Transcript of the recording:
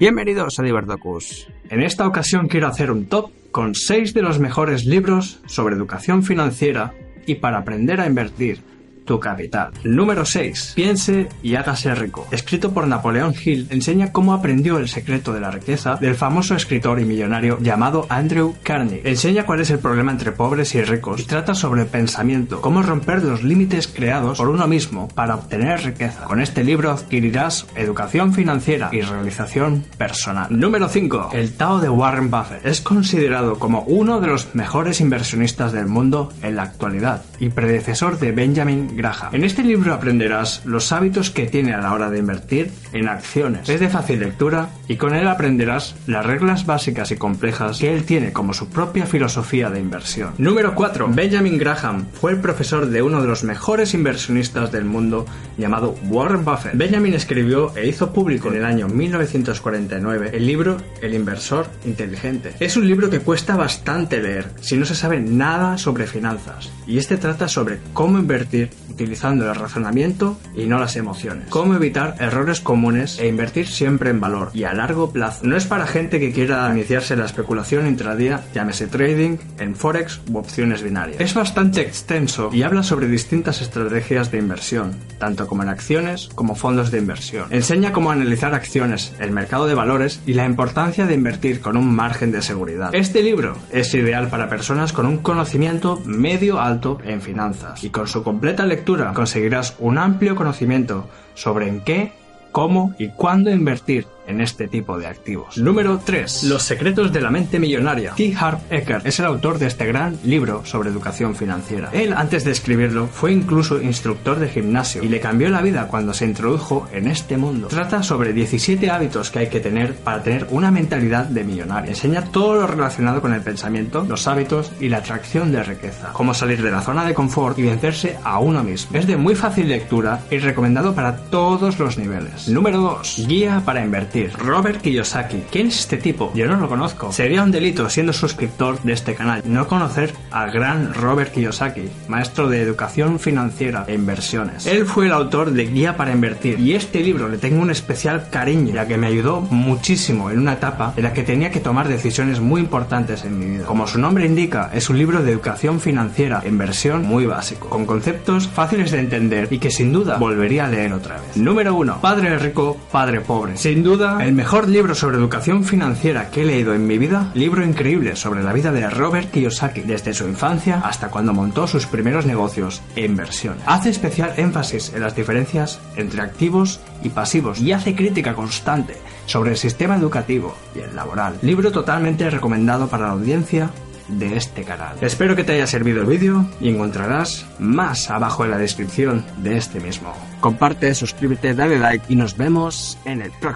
Bienvenidos a Divertocus. En esta ocasión quiero hacer un top con 6 de los mejores libros sobre educación financiera y para aprender a invertir capital. Número 6. Piense y hágase rico. Escrito por Napoleón Hill, enseña cómo aprendió el secreto de la riqueza del famoso escritor y millonario llamado Andrew Carnegie. Enseña cuál es el problema entre pobres y ricos y trata sobre pensamiento, cómo romper los límites creados por uno mismo para obtener riqueza. Con este libro adquirirás educación financiera y realización personal. Número 5. El Tao de Warren Buffett. Es considerado como uno de los mejores inversionistas del mundo en la actualidad y predecesor de Benjamin en este libro aprenderás los hábitos que tiene a la hora de invertir en acciones. Es de fácil lectura y con él aprenderás las reglas básicas y complejas que él tiene como su propia filosofía de inversión. Número 4. Benjamin Graham fue el profesor de uno de los mejores inversionistas del mundo llamado Warren Buffett. Benjamin escribió e hizo público en el año 1949 el libro El inversor inteligente. Es un libro que cuesta bastante leer si no se sabe nada sobre finanzas y este trata sobre cómo invertir utilizando el razonamiento y no las emociones. Cómo evitar errores comunes e invertir siempre en valor y a largo plazo. No es para gente que quiera iniciarse la especulación intradía, llámese trading, en forex u opciones binarias. Es bastante extenso y habla sobre distintas estrategias de inversión, tanto como en acciones como fondos de inversión. Enseña cómo analizar acciones, el mercado de valores y la importancia de invertir con un margen de seguridad. Este libro es ideal para personas con un conocimiento medio alto en finanzas y con su completa lectura conseguirás un amplio conocimiento sobre en qué, cómo y cuándo invertir en este tipo de activos. Número 3. Los secretos de la mente millonaria. T. Harv Eker es el autor de este gran libro sobre educación financiera. Él, antes de escribirlo, fue incluso instructor de gimnasio y le cambió la vida cuando se introdujo en este mundo. Trata sobre 17 hábitos que hay que tener para tener una mentalidad de millonario. Enseña todo lo relacionado con el pensamiento, los hábitos y la atracción de riqueza. Cómo salir de la zona de confort y vencerse a uno mismo. Es de muy fácil lectura y recomendado para todos los niveles. Número 2. Guía para invertir Robert Kiyosaki. ¿Quién es este tipo? Yo no lo conozco. Sería un delito siendo suscriptor de este canal no conocer al gran Robert Kiyosaki, maestro de educación financiera e inversiones. Él fue el autor de Guía para Invertir y este libro le tengo un especial cariño ya que me ayudó muchísimo en una etapa en la que tenía que tomar decisiones muy importantes en mi vida. Como su nombre indica, es un libro de educación financiera e inversión muy básico, con conceptos fáciles de entender y que sin duda volvería a leer otra vez. Número 1. Padre rico, padre pobre. Sin duda el mejor libro sobre educación financiera que he leído en mi vida, libro increíble sobre la vida de Robert Kiyosaki, desde su infancia hasta cuando montó sus primeros negocios e inversiones. Hace especial énfasis en las diferencias entre activos y pasivos y hace crítica constante sobre el sistema educativo y el laboral. Libro totalmente recomendado para la audiencia de este canal. Espero que te haya servido el vídeo y encontrarás más abajo en la descripción de este mismo. Comparte, suscríbete, dale like y nos vemos en el próximo.